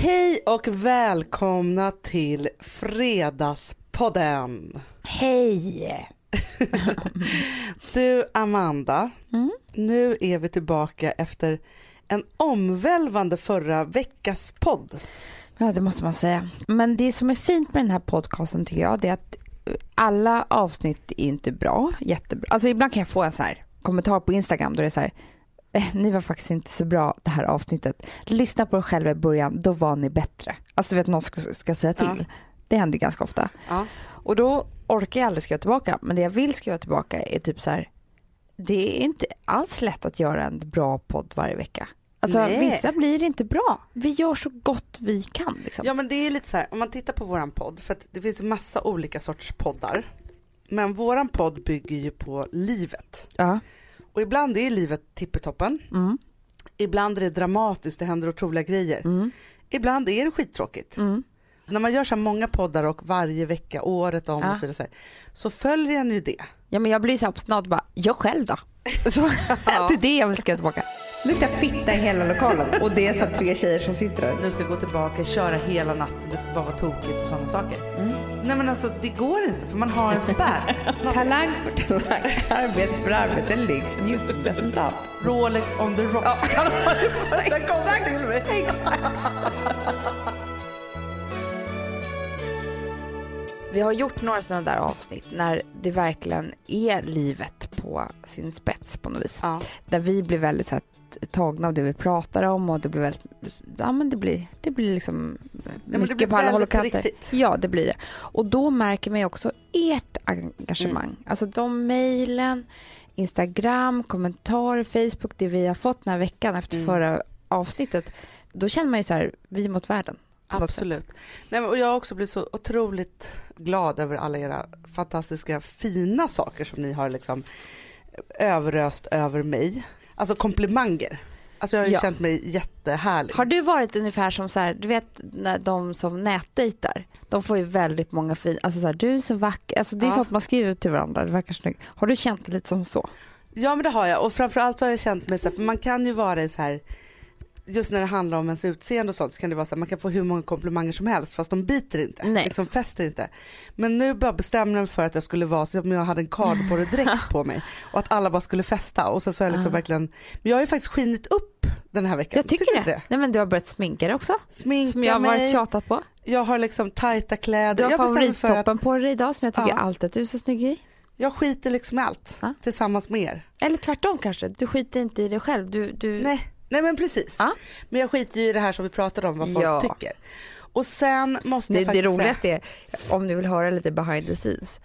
Hej och välkomna till Fredagspodden. Hej! Du Amanda, Mm. nu är vi tillbaka efter en omvälvande förra veckas podd. Ja, det måste man säga. Men det som är fint med den här podcasten tycker jag, det är att alla avsnitt är inte bra, jättebra. Alltså ibland kan jag få en så här kommentar på Instagram då det är så här, eh, ni var faktiskt inte så bra det här avsnittet. Lyssna på er själva i början, då var ni bättre. Alltså du vet någon ska, ska säga till. Ja. Det händer ganska ofta. Ja. Och då orkar jag aldrig skriva tillbaka. Men det jag vill skriva tillbaka är typ så här. Det är inte alls lätt att göra en bra podd varje vecka. Alltså Nej. vissa blir inte bra. Vi gör så gott vi kan. Liksom. Ja men det är lite så här, om man tittar på våran podd, för att det finns en massa olika sorters poddar. Men våran podd bygger ju på livet. Ja. Och ibland är livet tippetoppen, Mm. ibland är det dramatiskt, det händer otroliga grejer. Mm. Ibland är det skittråkigt. Mm. När man gör så här många poddar och varje vecka, året om Ja. och så vidare, så, här, så följer en ju det. Ja men jag blir så här snart bara, jag själv då? Så, det är det jag vill skriva tillbaka. Luktar fitta i hela lokalen och det är så tre tjejer som sitter där. Nu ska jag gå tillbaka, köra hela natten, det ska bara vara tokigt och sådana saker. Mm. Nej men alltså det går inte för man har en spärr. Talang för talang, arbete för arbete, lyx, njutning, resultat. Rolex on the rocks kallar man det för. Den kommer Vi har gjort några sådana där avsnitt när det verkligen är livet på sin spets på något vis. Ja. Där vi blir väldigt så här, tagna av det vi pratar om och det blir väldigt, ja men det blir, det blir liksom det mycket blir på alla håll och kanter. riktigt. Ja det blir det. Och då märker man ju också ert engagemang. Mm. Alltså de mejlen, Instagram, kommentarer, Facebook, det vi har fått den här veckan efter Mm. förra avsnittet. Då känner man ju så här, vi mot världen. Absolut. Nej, men, och jag har också blivit så otroligt glad över alla era fantastiska fina saker som ni har liksom överöst över mig. Alltså komplimanger. Alltså jag har ju Ja. känt mig jättehärlig. Har du varit ungefär som så här, du vet när de som nätdejtar, de får ju väldigt många fina, alltså så här, du är så vacker, alltså det är Ja. sånt man skriver till varandra, det verkar snyggt. Har du känt det lite som så? Ja men det har jag och framförallt så har jag känt mig så här, för man kan ju vara i så här just när det handlar om ens utseende och sånt så kan det vara så här, man kan få hur många komplimanger som helst fast de biter inte, Nej. liksom fäster inte. Men nu bara bestämde jag mig för att jag skulle vara som om jag hade en kardborredräkt på mig och att alla bara skulle festa och sen så har jag liksom Ah. verkligen, men jag har ju faktiskt skinit upp den här veckan. Jag tycker du det. inte Nej men du har börjat sminka dig också, Sminka som jag har mig, varit tjatat på. jag har liksom tajta kläder. Du har jag för att favorittoppen på dig idag som jag tycker Ja. alltid att du är så snygg i. jag skiter liksom i allt Ja. tillsammans med er. Eller tvärtom kanske, du skiter inte i dig själv. Du, du... Nej, nej men precis. Ja. Men jag skiter ju i det här som vi pratade om vad folk Ja. tycker. Och sen måste Det, jag det faktiskt roligaste är, om ni vill höra lite behind the scenes.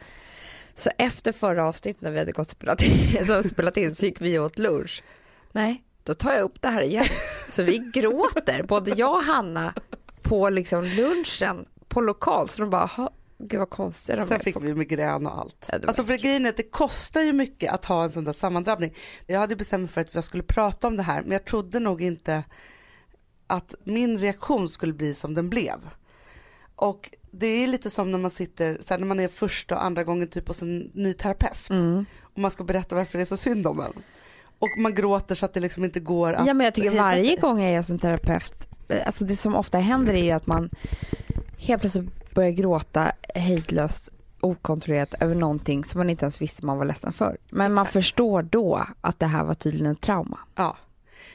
Så efter förra avsnittet när vi hade gått och spelat in, så spelat in så gick vi åt lunch. Nej, då tar jag upp det här igen. Så vi gråter, både jag och Hanna, på liksom lunchen på lokal. Så de bara, "Ha, gud vad konstiga de Sen fick vi migrän och allt. Ja, alltså för grejen är att det kostar ju mycket att ha en sån där sammandrabbning. Jag hade bestämt mig för att jag skulle prata om det här men jag trodde nog inte att min reaktion skulle bli som den blev. Och det är lite som när man sitter, så här, när man är första och andra gången typ hos en ny terapeut Mm. och man ska berätta varför det är så synd om en. Och man gråter så att det liksom inte går att Ja men jag tycker varje sig. gång jag är som terapeut, alltså det som ofta händer är ju att man helt plötsligt börjar gråta hejdlöst okontrollerat över någonting som man inte ens visste man var ledsen för. Men man Exakt. förstår då att det här var tydligen en trauma. Ja.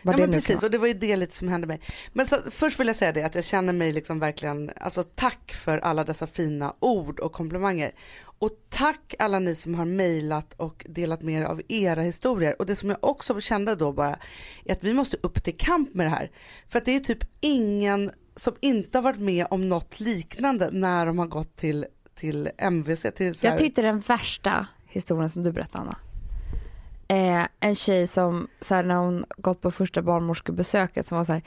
Ja men precis och det var ju det lite som hände mig. Men så, först vill jag säga det att jag känner mig liksom verkligen, alltså tack för alla dessa fina ord och komplimanger. Och tack alla ni som har mejlat och delat med er av era historier. Och det som jag också kände då bara är att vi måste upp till kamp med det här. För att det är typ ingen som inte har varit med om något liknande när de har gått till, till MVC. Till här, Jag tyckte den värsta historien som du berättade Anna. Eh, en tjej som så här, när hon gått på första barnmorskebesöket som var så här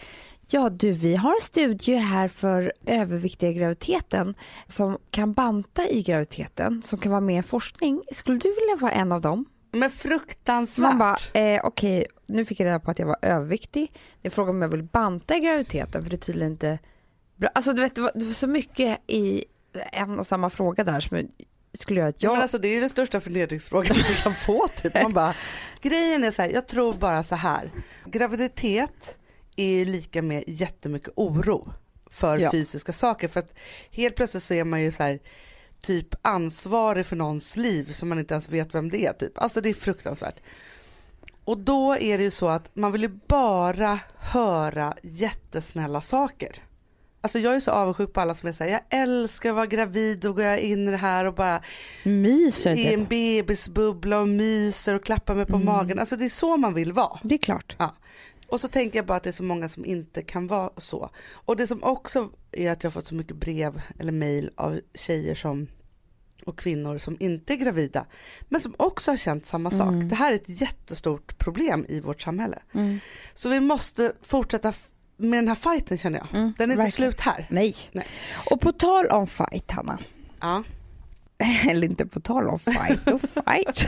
Ja du vi har en studie här för överviktiga i graviditeten som kan banta i graviditeten som kan vara med i forskning. Skulle du vilja vara en av dem? Men fruktansvärt. Man bara eh, okej nu fick jag reda på att jag var överviktig. Det är frågan om jag vill banta i graviditeten för det är tydligen inte bra. Alltså du vet det var, det var så mycket i en och samma fråga där som skulle göra att Ja. jag Men alltså, det är ju den största förnedringsfrågan man kan få. Typ. Man bara, grejen är så här, jag tror bara så här. Graviditet är lika med jättemycket oro för Ja. fysiska saker för att helt plötsligt så är man ju så här typ ansvarig för någons liv som man inte ens vet vem det är typ. Alltså det är fruktansvärt. Och då är det ju så att man vill ju bara höra jättesnälla saker. Alltså jag är så avundsjuk på alla som är såhär, jag älskar att vara gravid och går in i det här och bara Myser i en bebisbubbla och myser och klappar mig på Mm. magen. Alltså det är så man vill vara. Det är klart. Och så tänker jag bara att det är så många som inte kan vara så. Och det som också är att jag har fått så mycket brev eller mejl av tjejer som och kvinnor som inte är gravida men som också har känt samma sak. Mm. Det här är ett jättestort problem i vårt samhälle. Mm. Så vi måste fortsätta med den här fighten känner jag. Mm, Den är inte verkligen. slut här. Nej. Nej. Och på tal om fight, Hanna. Ja. Eller inte på tal om fight och fight.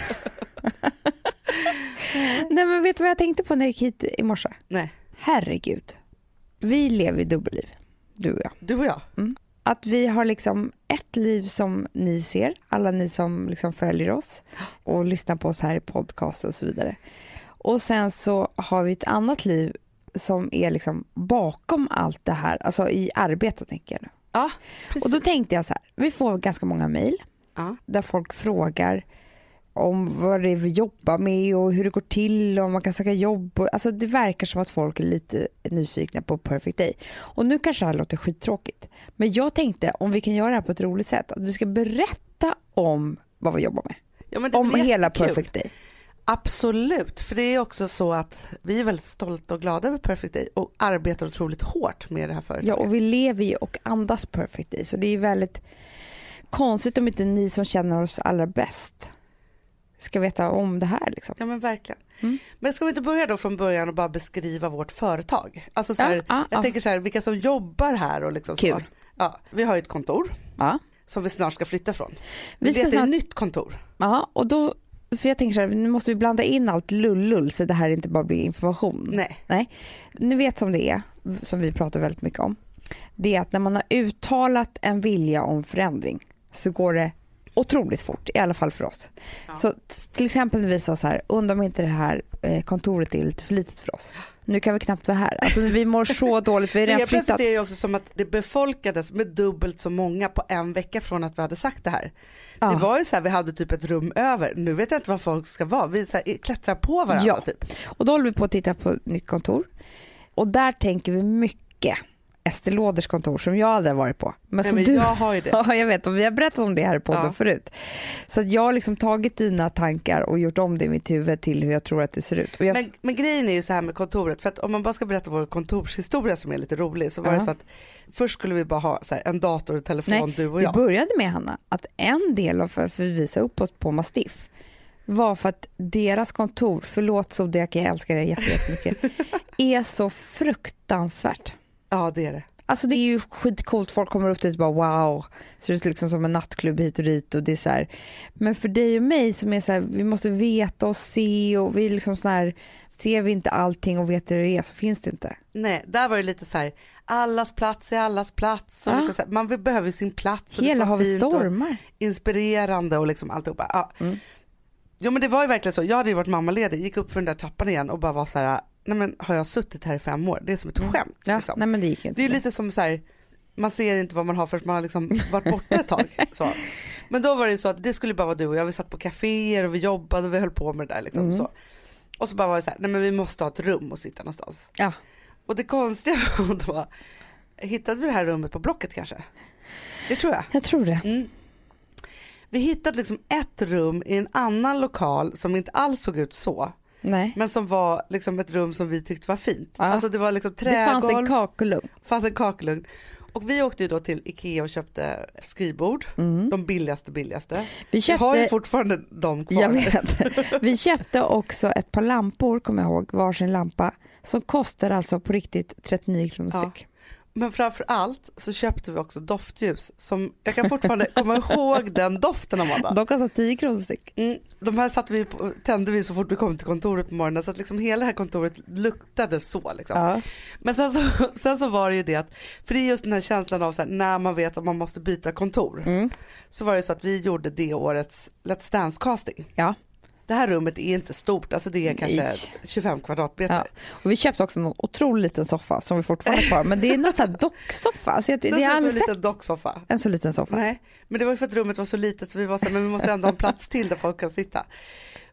Nej men vet du vad jag tänkte på när jag gick hit i morse? Nej, Herregud. Vi lever i dubbelliv, du och jag. du och jag. Att vi har liksom ett liv som ni ser, alla ni som liksom följer oss och lyssnar på oss här i podcast och så vidare. Och sen så har vi ett annat liv som är liksom bakom allt det här, alltså i arbetet tänker jag nu. Ja, precis. Och då tänkte jag så här, vi får ganska många mejl ja. där folk frågar om vad det är vi jobbar med och hur det går till och om man kan söka jobb. Och, alltså det verkar som att folk är lite nyfikna på Perfect Day. Och nu kanske det här låter skittråkigt. Men jag tänkte om vi kan göra det här på ett roligt sätt. Att vi ska berätta om vad vi jobbar med. ja Om hela jättekul. Perfect Day. Absolut, för det är också så att vi är väldigt stolta och glada över Perfect Day och arbetar otroligt hårt med det här företaget. Ja, och vi lever ju och andas Perfect Day. Så det är väldigt konstigt om inte ni som känner oss allra bäst ska veta om det här. Liksom. Ja men verkligen. Mm. Men ska vi inte börja då från början och bara beskriva vårt företag? Alltså så här, Ja, ja, jag ja. tänker så här, vilka som jobbar här och liksom så. Kul. Ja, vi har ju ett kontor som vi snart ska flytta från. Vi ska ska ett snart- nytt kontor. Ja, och då, för jag tänker så här, nu måste vi blanda in allt lullull så det här inte bara blir information. Nej. Nej. Ni vet som det är, som vi pratar väldigt mycket om. Det är att när man har uttalat en vilja om förändring så går det otroligt fort, i alla fall för oss. Ja. Så till exempel när vi sa så här, undrar om inte det här eh, kontoret är lite för litet för oss. Nu kan vi knappt vara här. Alltså, vi mår så dåligt, vi har redan helt plötsligt flyttat. är det ju också som att det befolkades med dubbelt så många på en vecka från att vi hade sagt det här. Ja. Det var ju så här, vi hade typ ett rum över. Nu vet jag inte vad folk ska vara. Vi så här, klättrar på varandra Ja. typ. Och då håller vi på att titta på ett nytt kontor. Och där tänker vi mycket Estée Lauders kontor som jag aldrig har varit på. Men Nej, som men du jag har ju det. Ja, jag vet och vi har berättat om det här i podden Ja. förut. Så att jag har liksom tagit dina tankar och gjort om det i mitt huvud till hur jag tror att det ser ut. Jag, Men, men grejen är ju så här med kontoret, för att om man bara ska berätta vår kontorshistoria som är lite rolig så var Ja. det så att först skulle vi bara ha här, en dator och telefon Nej, du och vi jag. började med Hanna att en del av varför vi visade upp oss på Mastiff var för att deras kontor, förlåt Zodiac, jag älskar det jätte- jättemycket, är så fruktansvärt. Ja det är det. Alltså det är ju skitcoolt, folk kommer upp dit och bara wow, så det är liksom som en nattklubb hit och dit och det är så här. Men för dig och mig som är så här, vi måste veta och se och vi är liksom så här, ser vi inte allting och vet hur det är så finns det inte. Nej, där var det lite så här, allas plats är allas plats. Och Ja. liksom så här, man behöver sin plats. Och Hela havet stormar. inspirerande och liksom alltihopa. Ja. Mm. Jo men det var ju verkligen så, jag hade ju varit mammaledig, gick upp för den där trappan igen och bara var så här, nej men har jag suttit här i fem år? Det är som ett skämt. Mm. Ja, Liksom. nej men det gick inte. Det är lite som så här, man ser inte vad man har förrän man har liksom varit borta ett tag. Så. Men då var det så att det skulle bara vara du och jag, vi satt på kaféer och vi jobbade och vi höll på med det där liksom. Mm. Så. Och så bara var det så här, nej men vi måste ha ett rum och sitta någonstans. Ja. Och det konstiga var då, hittade vi det här rummet på Blocket kanske? Det tror jag. Jag tror det. Mm. Vi hittade liksom ett rum i en annan lokal som inte alls såg ut så. Nej. Men som var liksom ett rum som vi tyckte var fint. Ja. Alltså det var liksom Det fanns en trägolv, kakelugn. fanns en kakelugn. Och vi åkte ju då till Ikea och köpte skrivbord. Mm. De billigaste billigaste. Vi Jag har ju köpte, fortfarande dem kvar. jag vet. Vi köpte också ett par lampor, kommer jag ihåg, varsin lampa, som kostar alltså på riktigt 39 kronor Ja. styck. Men framför allt så köpte vi också doftljus som jag kan fortfarande komma ihåg den doften Amanda. De kostar 10 kronor styck. Mm, de här satte vi på, tände vi så fort vi kom till kontoret på morgonen så att liksom hela det här kontoret luktade så liksom. Ja. Men sen så, sen så var det ju det att, för det är just den här känslan av så här, när man vet att man måste byta kontor. Mm. Så var det så att vi gjorde det årets Let's Dance casting. Ja. Det här rummet är inte stort, alltså det är kanske Nej. 25 kvadratmeter. Ja. Och vi köpte också en otroligt liten soffa som vi fortfarande har kvar. Men det är någon sån här docksoffa. Alltså jag, det Det är en sett liten docksoffa. en så liten soffa. Nej, men det var för att rummet var så litet så vi var så här, men vi måste ändå ha en plats till där folk kan sitta.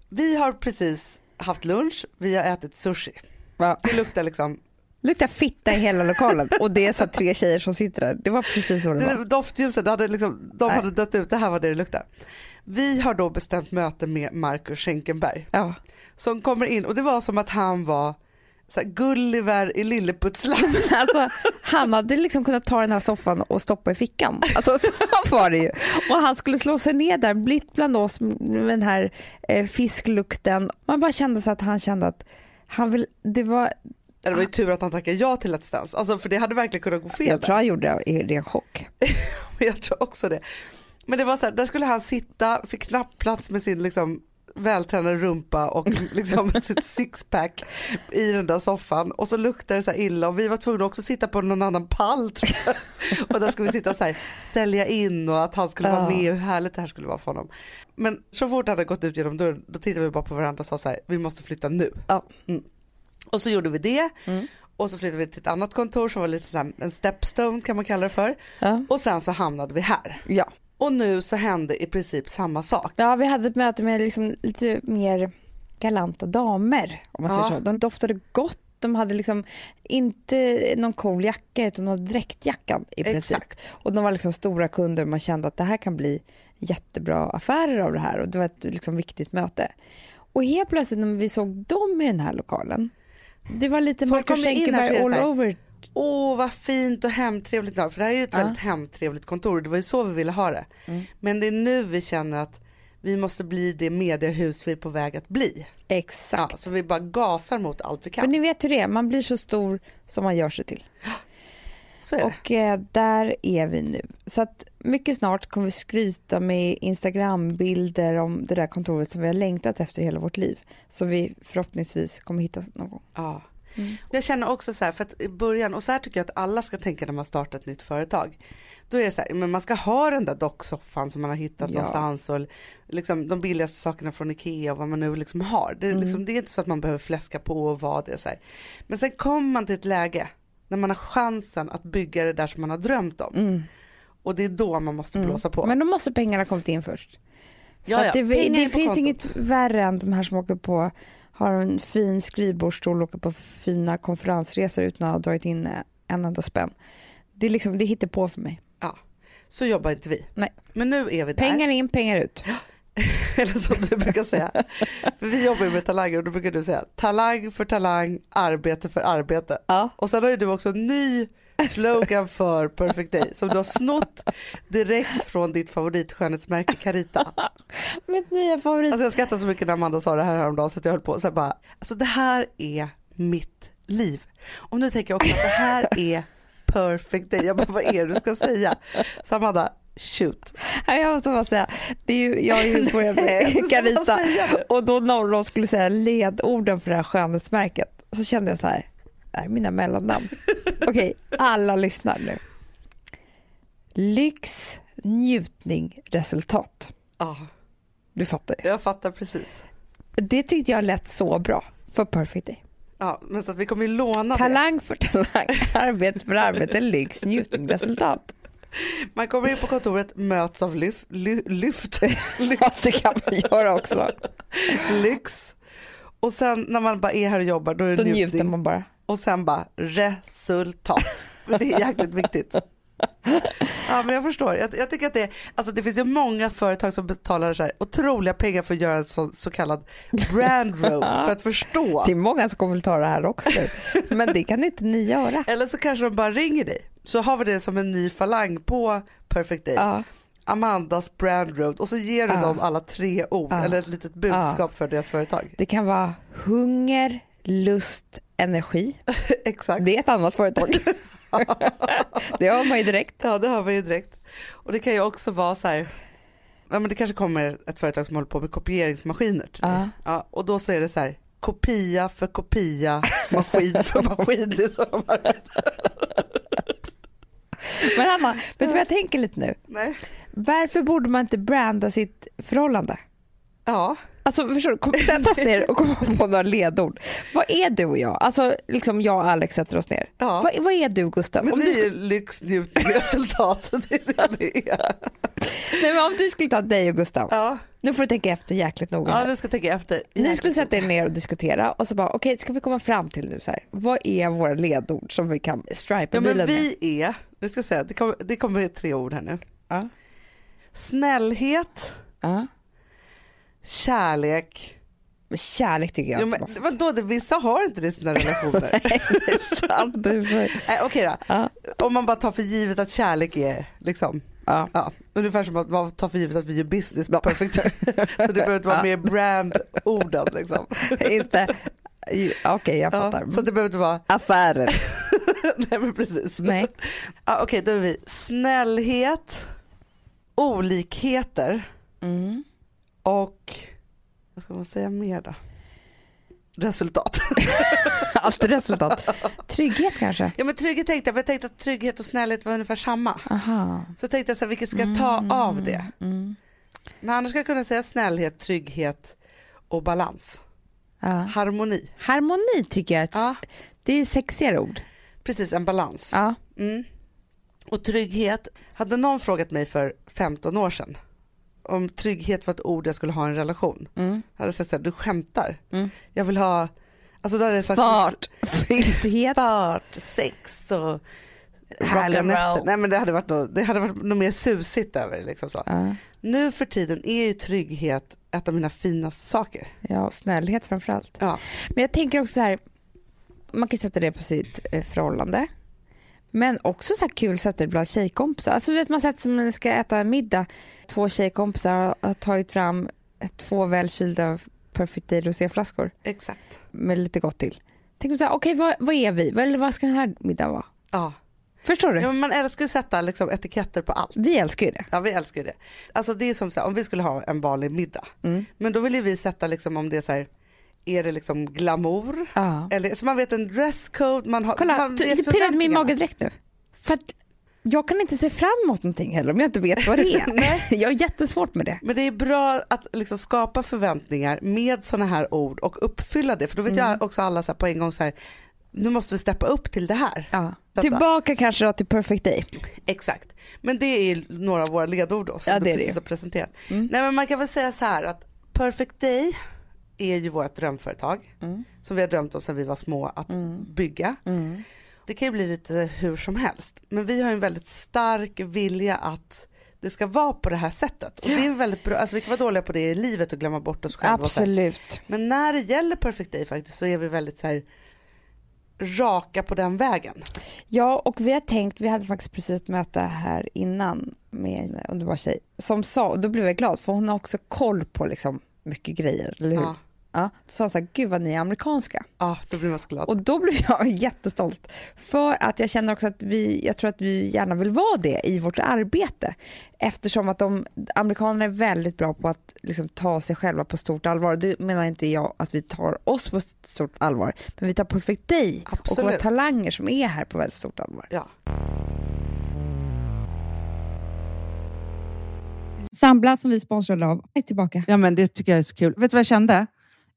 Vi har precis haft lunch, vi har ätit sushi. Ja. Det luktar liksom, luktar fitta i hela lokalen och det är så tre tjejer som sitter där. Det var precis så det var. det, doftljuset, det hade liksom, de Nej. hade dött ut, det här var det det luktade. Vi har då bestämt möte med Marcus Schenkenberg Ja. som kommer in och det var som att han var så här, Gulliver i Lilleputsland. Alltså, han hade liksom kunnat ta den här soffan och stoppa i fickan. Alltså, så var det ju. Och han skulle slå sig ner där, blitt bland oss med den här eh, fisklukten. Man bara kände så att han kände att han vill, det var, Det var ju tur att han tackade ja till Let's Dance, alltså för det hade verkligen kunnat gå fel. jag tror han gjorde det i ren chock. Jag tror också det. Men det var så här, där skulle han sitta, fick knappt plats med sin liksom vältränade rumpa och liksom sitt sixpack i den där soffan och så luktade det så här illa och vi var tvungna också att sitta på någon annan pall tror jag. och där skulle vi sitta och så här, sälja in och att han skulle vara Ja. med och hur härligt det här skulle vara för honom. Men så fort han hade gått ut genom dörren då tittade vi bara på varandra och sa så här, vi måste flytta nu. Ja. Mm. Och så gjorde vi det Mm. och så flyttade vi till ett annat kontor som var lite så en stepstone kan man kalla det för. Ja. Och sen så hamnade vi här. Ja. Och nu så hände i princip samma sak. ja, vi hade ett möte med liksom lite mer galanta damer om man Ja. säger så. De doftade gott. De hade liksom inte någon cool jacka utan de hade dräktjackan i princip. Exakt. Och de var liksom stora kunder och man kände att det här kan bli jättebra affärer av det här och det var ett liksom viktigt möte. Och helt plötsligt när vi såg dem i den här lokalen, det var lite Folk Marcus Schenkenberg all over. Åh vad fint och hemtrevligt nu, för det här är ju ett väldigt hemtrevligt kontor, det var ju så vi ville ha det. Mm. Men det är nu vi känner att vi måste bli det mediehus vi är på väg att bli. Exakt. Ja, så vi bara gasar mot allt vi För kan. ni vet hur det är, man blir så stor som man gör sig till. Så är det. Och eh, där är vi nu. Så att mycket snart kommer vi skryta med Instagrambilder om det där kontoret som vi har längtat efter hela vårt liv. Som vi förhoppningsvis kommer hitta någon gång. Ja. Mm. Jag känner också så här, för att i början, och så här tycker jag att alla ska tänka när man startar ett nytt företag. Då är det så här, men man ska ha den där docksoffan som man har hittat Ja. någonstans och liksom de billigaste sakerna från Ikea och vad man nu liksom har. Det är, Mm. liksom, det är inte så att man behöver fläska på och vad det är så här. Men sen kommer man till ett läge när man har chansen att bygga det där som man har drömt om. Mm. Och det är då man måste blåsa på. Men då måste pengarna kommit in först. För Ja, ja, det det finns kontot. inget värre än de här som åker på, har en fin skrivbordsstol och åker på fina konferensresor utan att ha dragit in en enda spänn. Det är liksom, det hittar på för mig. Så jobbar inte vi. Nej. Men nu är vi där. Pengar in, pengar ut. Eller som du brukar säga. För vi jobbar ju med talanger och då brukar du säga talang för talang, arbete för arbete. Ja. Och sen har ju du också en ny slogan för Perfect Day som du har snott direkt från ditt favoritskönhetsmärke Carita. Mitt nya favorit. Alltså jag skrattar så mycket när Amanda sa det här häromdagen så att jag höll på så här bara, alltså det här är mitt liv. Och nu tänker jag också att det här är Perfect Day. Jag bara, vad är det du ska säga? Så Amanda, shoot. Ja, Jag måste bara säga, det är ju, jag har ju Nej, med Carita och då när de skulle säga ledorden för det här skönhetsmärket så kände jag så här, det här är mina mellannamn. Okej, alla lyssnar nu. Lyx, njutning, resultat. Ja, Du fattar ju. jag fattar precis. Det tyckte jag lät så bra för Perfect Day. Ja, men så att vi kommer ju låna det. Talang för talang, arbete för arbete, lyx, njutning, resultat. Man kommer in på kontoret, möts av lyft, ly, lyft, Ja, det kan man göra också. lyx. Och sen när man bara är här och jobbar då är det Då njutning. njuter man bara. Och sen bara resultat. För det är jäkligt viktigt. Ja men jag förstår. Jag, jag tycker att det, alltså det finns ju många företag som betalar så här otroliga pengar för att göra en så, så kallad brand road för att förstå. Det är många som kommer att ta det här också nu. Men det kan inte ni göra. Eller så kanske de bara ringer dig. Så har vi det som en ny falang på Perfect Day. Ja. Amandas brand road och så ger du Ja. dem alla tre ord eller ett litet budskap för deras företag. Det kan vara hunger, lust, energi. Exakt. Det är ett annat företag. det har man ju direkt. Ja det hör vi ju direkt. Och det kan ju också vara så här, ja men det kanske kommer ett företag som håller på med kopieringsmaskiner till dig. Ja. Ja, och då så är det så här, kopia för kopia, maskin för maskin. Det är så de arbetar. Men Anna, vet du vad jag tänker lite nu? Nej. Varför borde man inte branda sitt förhållande? Ja, Alltså förstår du, kom, sätta oss ner och komma på några ledord. Vad är du och jag? Alltså liksom jag och Alex sätter oss ner. Ja. Vad, vad är du Gustav? Men Om det du, är lyx, njutning, resultat. Det är det nej, men om du skulle ta dig och Gustav, Ja. nu får du tänka efter jäkligt noga. ja, ska tänka efter. Ni skulle sätta er ner och diskutera och så bara okej, ska vi komma fram till nu så här, vad är våra ledord som vi kan stripa Ja men bilen med? vi är, nu ska jag säga, det kommer, det kommer tre ord här nu. Ja. Snällhet, Ja. Kärlek. Men kärlek tycker jag Ja, inte men, var- vadå, det, vissa har inte det i sina relationer. Nej, det är sant. Nej, Okej då, Ja. om man bara tar för givet att kärlek är liksom, Ja. ja, ungefär som att man tar för givet att vi gör business med perfekt. Så det behöver inte vara Ja. mer brand-orden liksom. inte, okej jag Ja, fattar. så det behöver inte vara, Affärer. nej men precis. Nej. Ja, Okej, då är vi snällhet, olikheter Mm. Och, vad ska man säga mer då? Resultat. Allt resultat. Trygghet kanske? Ja men trygghet tänkte jag, men jag tänkte att trygghet och snällhet var ungefär samma. Aha. Så tänkte jag så här, vilket ska jag ta av det? Mm. Men annars ska jag kunna säga snällhet, trygghet och balans. Ja. Harmoni. Harmoni tycker jag, Ja, det är sexigare ord. precis en balans. Ja. Mm. Och trygghet, hade någon frågat mig för 15 år sedan om trygghet var ett ord jag skulle ha i en relation. Mm. Jag hade sagt så här, du skämtar. Mm. Jag vill ha, alltså då hade jag sagt Fart, fyltighet. fart, sex och härliga nätter. Nej men det hade varit något, det hade varit något mer susigt över det liksom så. Ja. Nu för tiden är ju trygghet ett av mina finaste saker. ja, och snällhet framförallt. Ja. Men jag tänker också så här, man kan sätta det på sitt eh, förhållande. Men också så kul det bland tjejkompisar. Alltså vet man sätter sig när man ska äta middag, två tjejkompisar har, tagit fram två välkylda Perfect Day roséflaskor Exakt. med lite gott till. Tänk så här, okej vad, vad är vi? Vad, eller vad ska den här middagen vara? Ja. Förstår du? ja man älskar ju att sätta liksom etiketter på allt. Vi älskar ju det. Ja vi älskar ju det. Alltså det är som så här, om vi skulle ha en vanlig middag. Mm. Men då vill ju vi sätta liksom om det är så här, är det liksom glamour? Ja. Eller så man vet en dresscode, man har Kolla, man du, det pirrade min mage direkt nu. För att jag kan inte se fram emot någonting heller om jag inte vet vad det är. Jag har jättesvårt med det. Men det är bra att liksom skapa förväntningar med sådana här ord och uppfylla det. För då vet Mm. jag också alla så på en gång så här, nu måste vi steppa upp till det här. Ja. Tillbaka kanske då till Perfect Day. Exakt. Men det är några av våra ledord då som Ja, du det det precis har presenterat. Mm. Nej men man kan väl säga så här att Perfect Day är ju vårt drömföretag Mm. som vi har drömt om sedan vi var små att bygga. Mm. Det kan ju bli lite hur som helst men vi har ju en väldigt stark vilja att det ska vara på det här sättet. Och det är väldigt bra, alltså vi kan vara dåliga på det i livet och glömma bort oss själva. Absolut. Men när det gäller Perfect Day faktiskt så är vi väldigt så här raka på den vägen. Ja, och vi har tänkt, vi hade faktiskt precis ett möte här innan med en underbar tjej som sa, och då blev jag glad för hon har också koll på liksom mycket grejer, eller hur? Ja. Ja. Då sa hon så här, gud vad ni är amerikanska. Ja, då blir man så glad. Och då blev jag jättestolt. För att jag känner också att vi, jag tror att vi gärna vill vara det i vårt arbete. Eftersom att de, amerikanerna är väldigt bra på att liksom ta sig själva på stort allvar. Det menar inte jag att vi tar oss på stort allvar. Men vi tar Perfect Day och Absolut. våra talanger som är här på väldigt stort allvar. Ja. Sambla som vi sponsrade av är tillbaka. Ja, men det tycker jag är så kul. Vet du vad jag kände?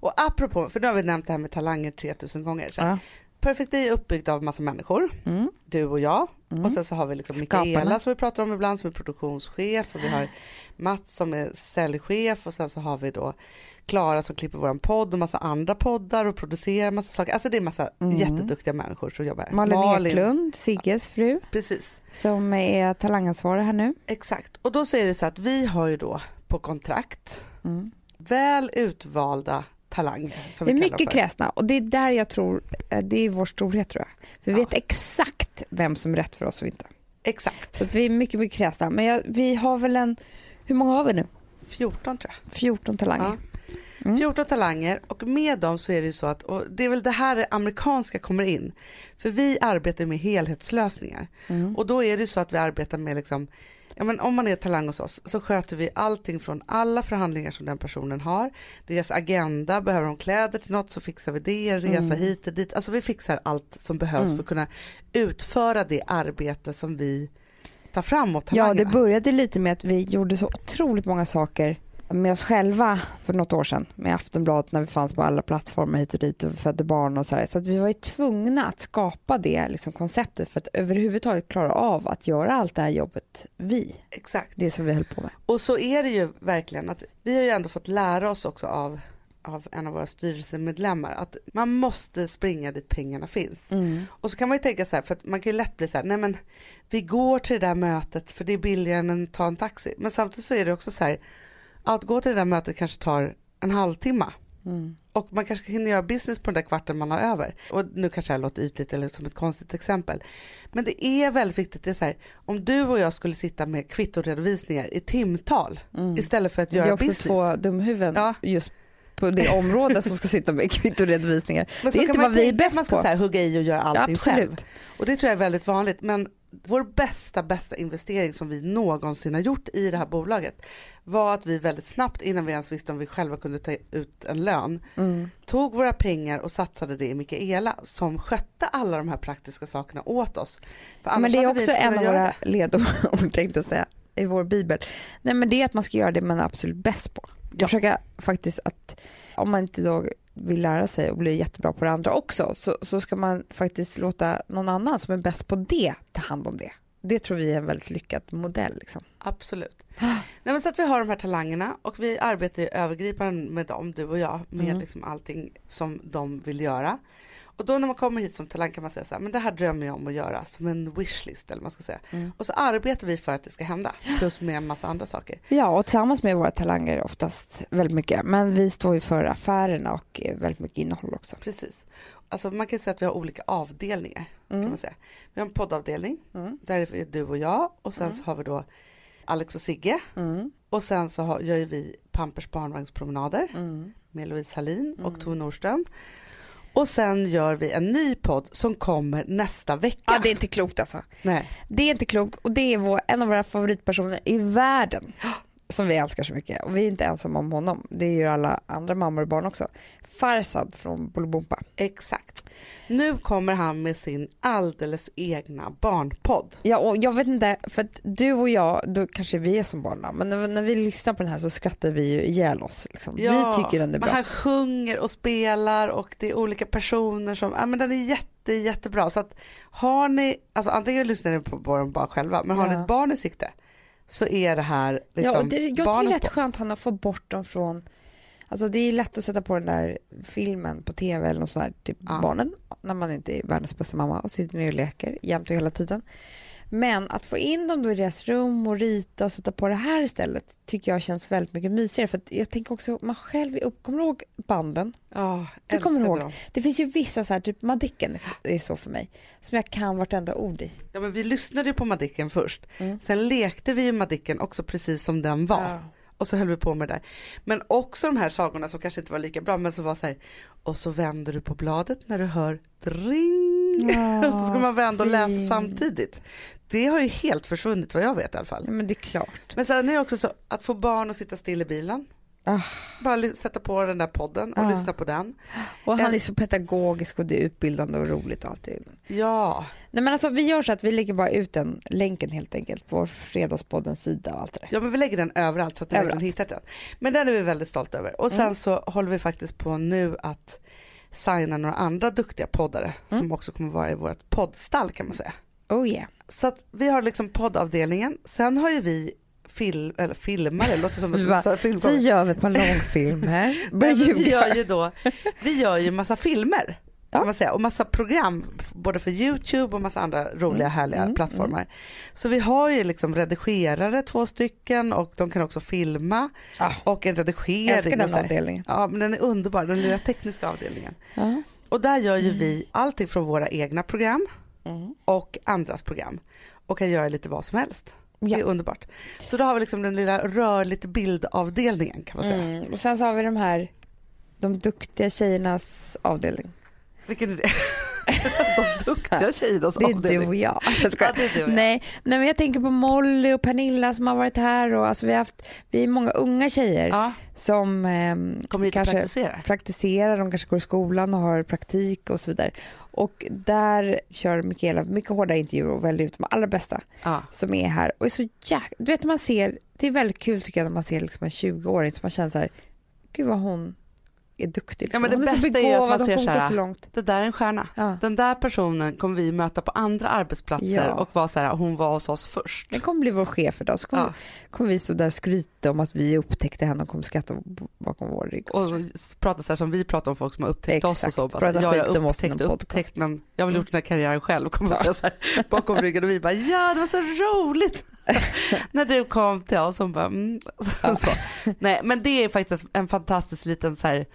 Och apropå, för nu har vi nämnt det här med talanger 3000 gånger. Så Ja. Perfect Day är uppbyggt av massa människor, Mm. du och jag. Mm. Och sen så har vi liksom Skaparna. Mikaela som vi pratar om ibland som är produktionschef och vi har Mats som är säljchef och sen så har vi då Klara som klipper våran podd och massa andra poddar och producerar massa saker. Alltså det är massa Mm. jätteduktiga människor som jobbar här. Malin, Eklund, Sigges fru, Precis, som är talangansvarig här nu. exakt. Och då så är det så att vi har ju då på kontrakt Mm. väl utvalda talanger. Som Vi är vi mycket för. kräsna och det är där jag tror, eh, det är vår storhet tror jag. Vi Ja. vet exakt vem som är rätt för oss och inte. Exakt, Så vi är mycket, mycket kräsna. Men jag, vi har väl en, hur många har vi nu? 14 tror jag. 14 talanger. Mm. 14 talanger och med dem så är det ju så att, och det är väl det här det amerikanska kommer in. För vi arbetar med helhetslösningar. Mm. Och då är det så att vi arbetar med liksom, ja men om man är talang hos oss så sköter vi allting från alla förhandlingar som den personen har. Deras agenda, behöver de kläder till något så fixar vi det, en resa Mm. hit och dit. Alltså vi fixar allt som behövs Mm. för att kunna utföra det arbete som vi tar fram åt Ja, talangerna. det började lite med att vi gjorde så otroligt många saker med oss själva för något år sedan med Aftonbladet när vi fanns på alla plattformar hit och dit och födde barn och så här. Så att vi var ju tvungna att skapa det liksom, konceptet för att överhuvudtaget klara av att göra allt det här jobbet vi, Exakt. det som vi höll på med. Och så är det ju verkligen att vi har ju ändå fått lära oss också av, av en av våra styrelsemedlemmar att man måste springa dit pengarna finns. Och så kan man ju tänka så här, för att man kan ju lätt bli så här, nej men vi går till det där mötet för det är billigare än att ta en taxi. Men samtidigt så är det också så här, att gå till det där mötet kanske tar en halvtimme. Mm. Och man kanske hinner göra business på den där kvarten man har över. Och nu kanske här låter ytligt eller som ett konstigt exempel. Men det är väldigt viktigt, det är så här, om du och jag skulle sitta med kvittoredovisningar i timtal Mm. istället för att Det är göra också business. två dumhuvuden Ja. just på det område som ska sitta med kvittoredovisningar. Men det är kan inte vad vi är bäst man ska på. så här, hugga i och göra allting själv. Absolut. Och det tror jag är väldigt vanligt. Men vår bästa, bästa investering som vi någonsin har gjort i det här bolaget var att vi väldigt snabbt, innan vi ens visste om vi själva kunde ta ut en lön, Mm. tog våra pengar och satsade det i Mikaela som skötte alla de här praktiska sakerna åt oss. Men det är också en av våra ledord tänkte jag säga i vår bibel. Nej men det är att man ska göra det man är absolut bäst på. Ja. Försöka faktiskt att om man inte då vill lära sig och bli jättebra på det andra också så, så ska man faktiskt låta någon annan som är bäst på det ta hand om det. Det tror vi är en väldigt lyckad modell. Liksom. Absolut. Nej, men så att vi har de här talangerna och vi arbetar ju övergripande med dem, du och jag, med Mm. liksom allting som de vill göra. Och då när man kommer hit som talang kan man säga så här, men det här drömmer jag om att göra, som en wishlist eller vad man ska säga. Mm. Och så arbetar vi för att det ska hända, plus med en massa andra saker. Ja, och tillsammans med våra talanger oftast väldigt mycket. Men vi står ju för affärerna och väldigt mycket innehåll också. Precis. Alltså man kan säga att vi har olika avdelningar, kan Mm. man säga. Vi har en poddavdelning, Mm. där är du och jag, och sen Mm. så har vi då Alex och Sigge, Mm. och sen så har, gör ju vi Pampers barnvagnspromenader. Mm. med Louise Hallin och. Tove Nordström. Och sen gör vi en ny podd som kommer nästa vecka. Ja, det är inte klokt alltså. Nej. Det är inte klokt och det är vår, en av våra favoritpersoner i världen. som vi älskar så mycket och vi är inte ensamma om honom. Det är ju alla andra mammor och barn också. Farsad från Bolibompa. Exakt. Nu kommer han med sin alldeles egna barnpodd. Ja och jag vet inte, för att du och jag, då kanske vi är som barn men när, när vi lyssnar på den här så skrattar vi ju ihjäl oss. Liksom. Ja, vi tycker den är Men bra. han sjunger och spelar och det är olika personer som, ja men den är jätte, jättebra. Så att har ni, alltså antingen lyssnar ni på den bara själva, men har ni Ja. ett barn i sikte så är det här liksom ja, och det, jag tycker det är rätt skönt han har fått bort dem från Alltså det är lätt att sätta på den där filmen på tv eller något sånt där till Ja. barnen när man inte är världens bästa mamma och sitter ner och leker jämt och hela tiden. Men att få in dem då i deras rum och rita och sätta på det här istället tycker jag känns väldigt mycket mysigare för att jag tänker också man själv är upp, kommer du ihåg banden? Ja, Du kommer älskade ihåg. dem. Det finns ju vissa så här, typ Madicken är så för mig, som jag kan vartenda ord i. Ja men vi lyssnade ju på Madicken först. Mm. Sen lekte vi ju Madicken också precis som den var. Och så höll vi på med det där. Men också de här sagorna som kanske inte var lika bra men som var så här. Och så vänder du på bladet när du hör dring. Ja, och så ska man vända och läsa samtidigt. Det har ju helt försvunnit vad jag vet i alla fall. Ja, men det är klart. Men sen är det också så att få barn att sitta still i bilen. Ah. Bara sätta på den där podden och Ah. lyssna på den. Och han är så pedagogisk och det är utbildande och roligt och allt. Ja, Nej men alltså vi gör så att vi lägger bara ut den länken helt enkelt på Fredagspoddens sida och allt det där. ja men vi lägger den överallt så att Överallt. verkligen hittar den. Men den är vi väldigt stolta över. Och sen Mm. så håller vi faktiskt på nu att signa några andra duktiga poddare som Mm. också kommer vara i vårt poddstall kan man säga. Oh yeah. Så att vi har liksom poddavdelningen. Sen har ju vi fil, eller filmare, det låter som bara, ett så här film. Sen gör vi ett par långfilmer. Men vi gör ju då, vi gör ju massa filmer. Ja. Man säga, och massa program både för Youtube och massa andra roliga Mm, härliga mm, plattformar. Så vi har ju liksom redigerare två stycken och de kan också filma Ja. och en Jag redigering. älskar och den så avdelningen. Ja men den är underbar, den lilla tekniska avdelningen. Ja. Och där gör Mm. ju vi allting från våra egna program Mm. och andras program och kan göra lite vad som helst. Det är Ja. underbart. Så då har vi liksom den lilla rör lite bildavdelningen kan man säga. Mm. Och sen så har vi de här de duktiga tjejernas avdelning. Vilken är det? De duktiga tjejernas Det är du och jag. jag Ja, skojar. det är du och jag. Nej, nej men jag tänker på Molly och Pernilla som har varit här och alltså vi har haft, vi är många unga tjejer Ja, som ehm, kommer hit kanske praktiserar. praktiserar, de kanske går i skolan och har praktik och så vidare. Och där kör Mikaela mycket hårda intervjuer och väljer ut de allra bästa Ja. som är här. Och är så jäk... Du vet man ser, det är väldigt kul tycker jag när man ser liksom en 20-åring som man känner så här, gud vad hon är duktig. Liksom. Ja, men det är bästa är ju att man ser så här, så långt. Det där är en stjärna. Ja. Den där personen kommer vi möta på andra arbetsplatser Ja. och vara så här, hon var hos oss först. Den kommer bli vår chef idag. Så kommer, Ja. kommer vi stå där och skryta om att vi upptäckte henne och kommer skratta bakom vår rygg. Och prata så här som vi pratar om folk som har upptäckt oss och så. Exakt. Bara, Prata ja, jag i upptäckt, men jag har väl gjort den här karriären själv. Kommer ja. säga så här, bakom ryggen och vi bara ja det var så roligt när du kom till oss. Och bara, mm. så. Nej men det är faktiskt en fantastisk liten så här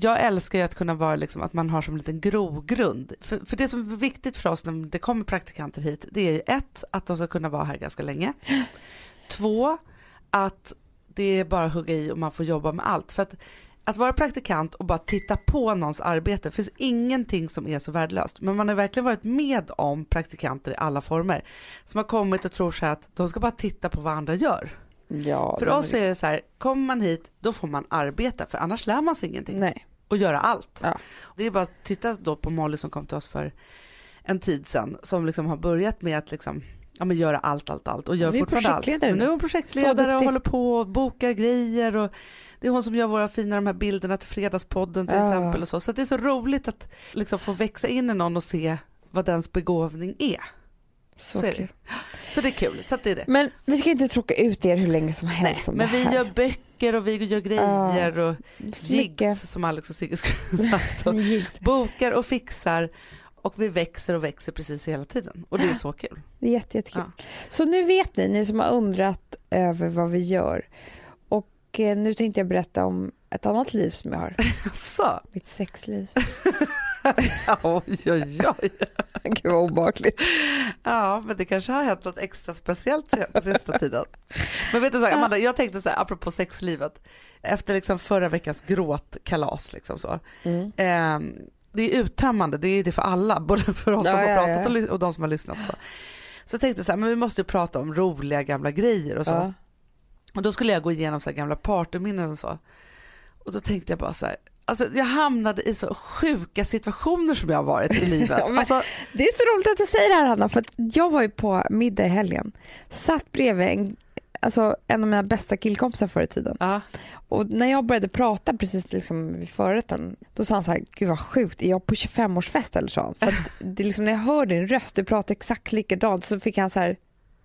jag älskar ju att kunna vara liksom, att man har som en liten grogrund. För, för det som är viktigt för oss när det kommer praktikanter hit, det är ju ett, att de ska kunna vara här ganska länge. Två, att det är bara att hugga i och man får jobba med allt. För att, att vara praktikant och bara titta på någons arbete, finns ingenting som är så värdelöst. Men man har verkligen varit med om praktikanter i alla former. Som har kommit och tror så här att de ska bara titta på vad andra gör. Ja, För oss är det så här, kommer man hit, då får man arbeta, för annars lär man sig ingenting Nej. Och göra allt. Ja. Det är bara att titta då på Molly som kom till oss för en tid sedan, som liksom har börjat med att liksom, ja, men göra allt, allt, allt och gör fortfarande allt. Men nu är hon projektledare och håller på och bokar grejer och det är hon som gör våra fina de här bilderna till Fredagspodden till Ja. exempel och så. Så det är så roligt att liksom få växa in i någon och se vad dens begåvning är. Så, Så är det. Så det är kul, så det är det. Men vi ska inte tråka ut er hur länge som helst Nej, om men vi här. gör böcker och vi gör grejer och Mycket. jigs som Alex och Sigge skulle sagt. Och bokar och fixar och vi växer och växer precis hela tiden och det är så kul. Det är jätte, jättekul. Ja. Så nu vet ni, ni som har undrat över vad vi gör. Och eh, nu tänkte jag berätta om ett annat liv som jag har. Så. Mitt sexliv. Oj, oj, oj. Gud vad obehagligt. Ja, men det kanske har hänt något extra speciellt på sista tiden. Men vet du så, Amanda, jag tänkte så här, apropå sexlivet, efter liksom förra veckans gråtkalas liksom så. Mm. Ehm, det är uttömmande, det är det för alla, både för oss Ja, som har ja, pratat ja. Och, de som har lyssnat. Så, så jag tänkte så här, men vi måste ju prata om roliga gamla grejer och så. Och då skulle jag gå igenom så här gamla partyminnen och så. Och då tänkte jag bara så här, alltså jag hamnade i så sjuka situationer som jag har varit i livet. Ja, men- alltså, Det är så roligt att du säger det här Hanna, för jag var ju på middag i helgen. Satt bredvid en, alltså, en av mina bästa killkompisar förr i tiden. ja. Och när jag började prata precis liksom vid förrätten, då sa han så här, gud vad sjukt, är jag på 25-årsfest eller så? För det liksom, när jag hör din röst, du pratar exakt likadant, så fick han så här,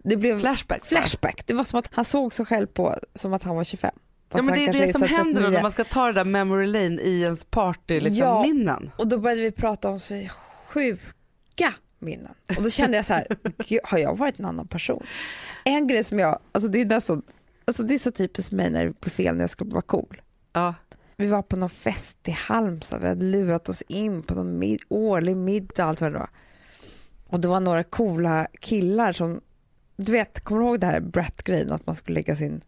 det blev Flashback. flashback. Det var som att han såg sig själv på som att han var 25. Ja, men det är det som händer då 39. när man ska ta det där memory lane i ens party liksom, Ja. minnen. Och då började vi prata om så sjuka minnen. Och då kände jag så här, har jag varit en annan person? En grej som jag, alltså det är nästan, alltså det är så typiskt mig när det blir fel när jag ska vara cool. Ja. Vi var på någon fest i Halmstad, vi hade lurat oss in på någon mid- årlig middag och allt vad det var. Och det var några coola killar som, du vet, kommer du ihåg det här Brat-grejen att man skulle lägga sin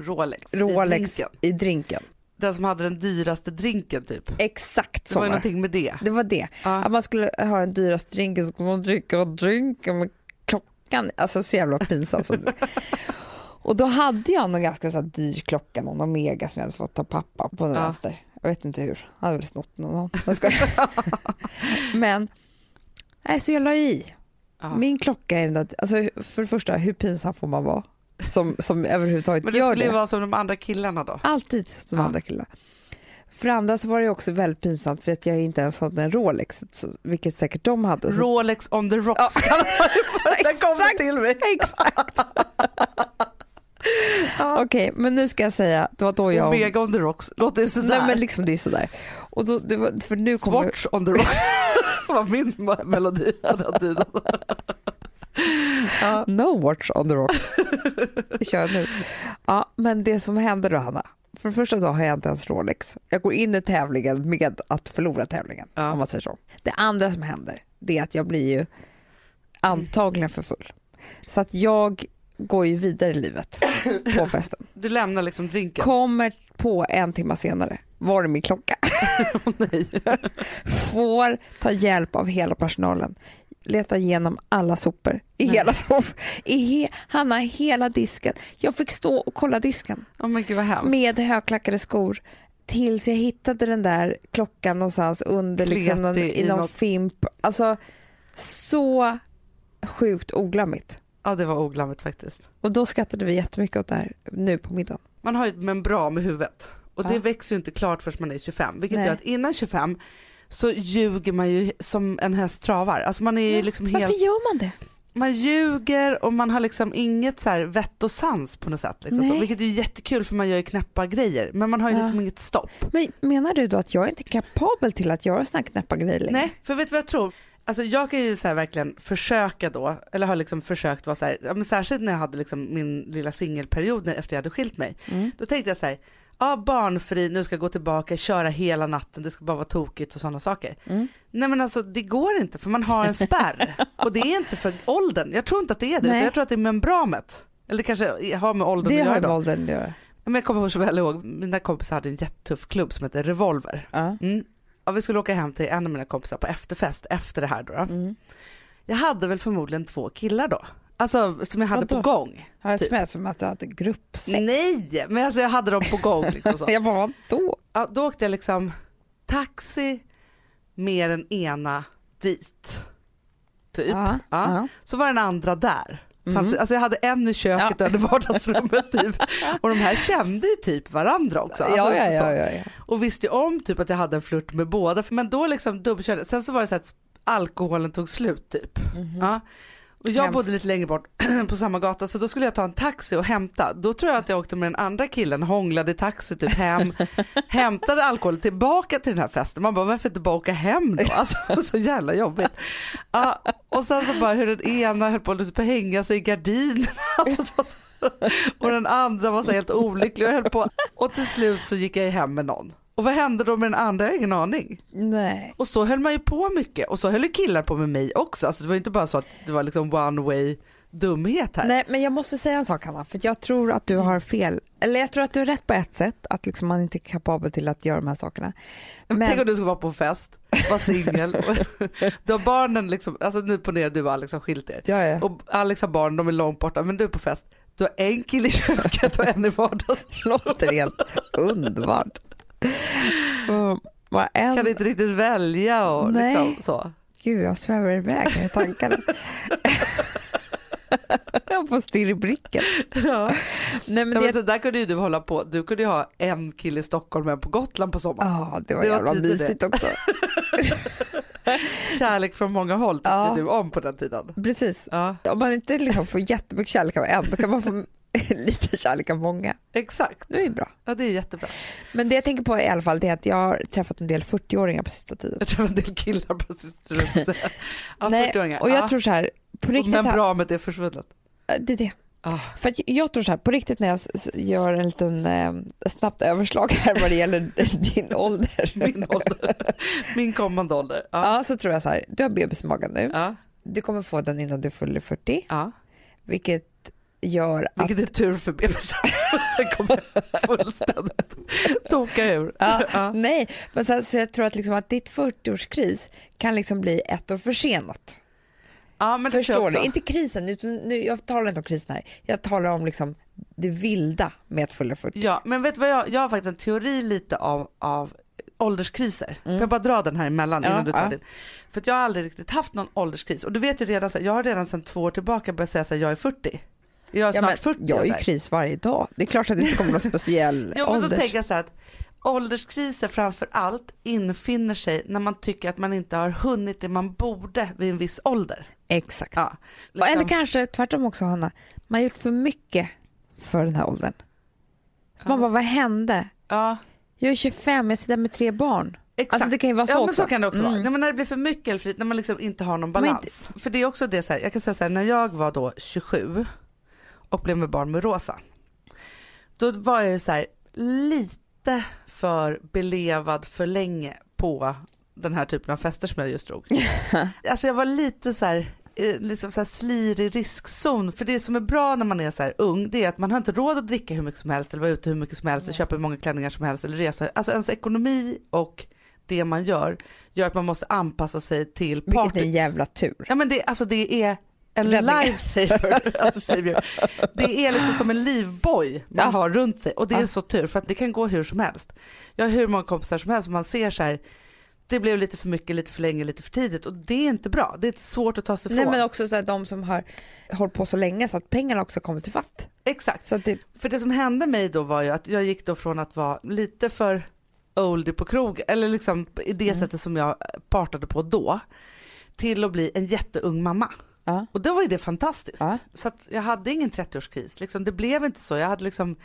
Rolex, i Rolex drinken. i drinken? Den som hade den dyraste drinken typ. Exakt så var det. någonting med det. Det var det. Ja. Att man skulle ha den dyraste drinken så skulle man dricka drinken med klockan. Alltså så jävla pinsamt. Och då hade jag någon ganska så här dyr klocka, någon Omega som jag hade fått av pappa på den Ja. vänster. Jag vet inte hur, han hade väl snott någon. Men, nej så jag la i. Min klocka är den där, alltså för det första hur pinsam får man vara? Som, som överhuvudtaget Men det gör skulle ju det. vara som de andra killarna då. Alltid som Ja. andra killar. För det andra så var det också väldigt pinsamt för att jag inte ens hade en Rolex, så, vilket säkert de hade. Så, Rolex on the rocks Ja. det. Den kom Exakt. till mig. Exakt. Okej, men nu ska jag säga, det var då jag... Omega on the rocks, låter sådär. Nej men liksom det är sådär. Och då, det var, för nu kommer... Swatch on the rocks var min melodi på den tiden. Ja. No watch on the rocks. Det kör jag nu. Ja, men det som hände då Hanna. För det första då har jag inte ens Rolex. Jag går in i tävlingen med att förlora tävlingen. Ja. Om man säger så. Det andra som händer det är att jag blir ju antagligen för full. Så att jag går ju vidare i livet på festen. Du lämnar liksom drinken. Kommer på en timme senare, var är min klocka? Nej. Får ta hjälp av hela personalen. Leta igenom alla sopor. I hela sop, i he, Hanna, hela disken. Jag fick stå och kolla disken hemskt. med högklackade skor tills jag hittade den där klockan någonstans under liksom någon, i någon något- fimp. Alltså så sjukt oglammigt. Ja det var oglammigt faktiskt. Och då skrattade vi jättemycket åt det här nu på middagen. Man har ju ett membran med huvudet och det Ja. växer ju inte klart förrän man är 25. Vilket Nej. gör att innan 25 så ljuger man ju som en häst travar. Alltså man är ju liksom helt, Varför gör man det? man ljuger och man har liksom inget så här vett och sans på något sätt. Liksom så, vilket är jättekul för man gör ju knäppa grejer men man har ju Ja. liksom inget stopp. Men menar du då att jag inte är kapabel till att göra här knäppa grejer längre? Nej, för vet du vad jag tror? Alltså jag kan ju så verkligen försöka då, eller har liksom försökt vara så här, ja, men särskilt när jag hade liksom min lilla singelperiod efter jag hade skilt mig. Mm. Då tänkte jag så här, ja barnfri, nu ska jag gå tillbaka, köra hela natten, det ska bara vara tokigt och sådana saker. Mm. Nej men alltså det går inte för man har en spärr och det är inte för åldern. Jag tror inte att det är det, utan jag tror att det är membranet. Eller det kanske har med åldern Det att har göra med då. åldern att göra. Men jag kommer så väl ihåg, mina kompisar hade en jättetuff klubb som heter Revolver. Ja. Mm. Ja, vi skulle åka hem till en av mina kompisar på efterfest efter det här då. då. Mm. Jag hade väl förmodligen två killar då. Alltså som jag hade Vadå? på gång. Har Typ. med som att du hade gruppsex? Nej, men alltså jag hade dem på gång. Liksom så. Jag bara, vadå? Ja, då åkte jag liksom taxi med den ena dit. Typ. Ja, Ja. Så var den andra där. Samtidigt, alltså jag hade en i köket Ja. och en i vardagsrummet typ. Och de här kände ju typ varandra också. Alltså, ja, ja, ja, ja, ja. Och visste ju om typ att jag hade en flört med båda. Men då liksom dubbelkörde Sen så var det så att alkoholen tog slut typ. Ja. Och jag Hemskt. bodde lite längre bort på samma gata så då skulle jag ta en taxi och hämta. Då tror jag att jag åkte med den andra killen, hånglade i taxi typ hem, hämtade alkohol tillbaka till den här festen. Man bara varför inte bara åka hem då? Alltså så jävla jobbigt. Ja, och sen så bara hur den ena höll på att typ hänga sig i gardinen. Alltså, och den andra var så helt olycklig och höll på. Och till slut så gick jag hem med någon. Och vad hände då med den andra? Jag har ingen aning. Nej. Och så höll man ju på mycket och så höll ju killar på med mig också. Alltså det var inte bara så att det var liksom one way dumhet här. Nej, men jag måste säga en sak Hanna, för jag tror att du har fel. Eller jag tror att du har rätt på ett sätt, att liksom man inte är kapabel till att göra de här sakerna. Men, Tänk om du skulle vara på en fest, vara singel du har barnen liksom, alltså nu ponera du och Alex har skilt er. ja, ja. Och Alex har barn, de är långt borta, men du är på fest. du har en kille i köket och en i vardagsrummet. låter helt underbart. Och en... Kan inte riktigt välja och Nej. liksom så. Gud, jag svävar iväg i tankarna. jag får stirr i blicken. Ja. Nej, men Ja, men det... så där kunde ju du hålla på. Du kunde ju ha en kille i Stockholm och en på Gotland på sommaren. Ja, det var Det jävla det. mysigt också. Kärlek från många håll tyckte Ja. du om på den tiden. Precis. Ja, Om man inte liksom får jättemycket kärlek av en, då kan man få lite kärlek av många. exakt. Det är bra. Ja, det är jättebra. Men det jag tänker på i alla fall det är att jag har träffat en del 40-åringar på sista tiden. Jag tror en del killar på sista Ja, Nej, 40-åringar. och jag ja. tror så här, på riktigt, Men bra med det är försvunnet. det är det. Ah. För att jag tror så här, på riktigt när jag gör en liten eh, snabbt överslag här vad det gäller din ålder. Min ålder. Min kommande ålder. Ja. Ja, så tror jag så här, du har bebis i magen nu. Ja. Du kommer få den innan du fyller 40, Ja. vilket gör att... Vilket är tur för bebisar. Sen kommer jag fullständigt toka ur. Ja, Ja. Nej, men så, så jag tror att, liksom att ditt 40-årskris kan liksom bli ett år försenat. Ja, Förstår du? Inte krisen, utan nu, jag talar inte om krisen här. Jag talar om liksom det vilda med att fylla 40. Ja, men vet du vad jag, jag har faktiskt en teori lite av, av ålderskriser. Får jag bara dra den här emellan Ja, innan du tar ja. din? För att jag har aldrig riktigt haft någon ålderskris. Och du vet ju redan, så här, jag har redan sedan två år tillbaka börjat säga här, jag är 40. Jag är Ja, snart men 40. jag är ju kris varje dag. Det är klart att det inte kommer någon speciell Ja, men då ålders... tänker jag så att ålderskriser framför allt infinner sig när man tycker att man inte har hunnit det man borde vid en viss ålder. Exakt. Ja, Och Eller liksom. kanske tvärtom också Hanna, man har gjort för mycket för den här åldern. Så Ja. man bara, vad hände? ja Jag är 25, jag sitter med tre barn. exakt. Alltså det kan ju vara så ja men också. så kan det också vara. Mm. Nej, men när det blir för mycket eller för lite, när man liksom inte har någon Men balans. För det är också det så här, jag kan säga så här, när jag var då 27 och blev med barn med Rosa. Då var jag ju så här lite för belevad för länge på den här typen av fester som jag just drog. alltså jag var lite så här eh, liksom så här slirig riskzon. För det som är bra när man är så ung, det är att man har inte råd att dricka hur mycket som helst eller vara ute hur mycket som helst, eller köpa hur många klänningar som helst eller resa. Alltså ens ekonomi och det man gör, gör att man måste anpassa sig till Vilket är en jävla tur. Ja men det, alltså det är en lifesaver. alltså savior. Det är liksom som en livboj man Ja. har runt sig och det är Ja. så tur för att det kan gå hur som helst. Jag har hur många kompisar som helst som man ser så här, det blev lite för mycket, lite för länge, lite för tidigt och det är inte bra. Det är svårt att ta sig Nej ifrån. men också så att de som har hållit på så länge så att pengarna också kommer till fatt. Exakt. Så det, För det som hände mig då var ju att jag gick då från att vara lite för oldie på krog, eller liksom i det Mm. sättet som jag partade på då, till att bli en jätteung mamma. Ja. Och då var ju det fantastiskt. Ja. Så att jag hade ingen 30-årskris, liksom, det blev inte så. Jag hade liksom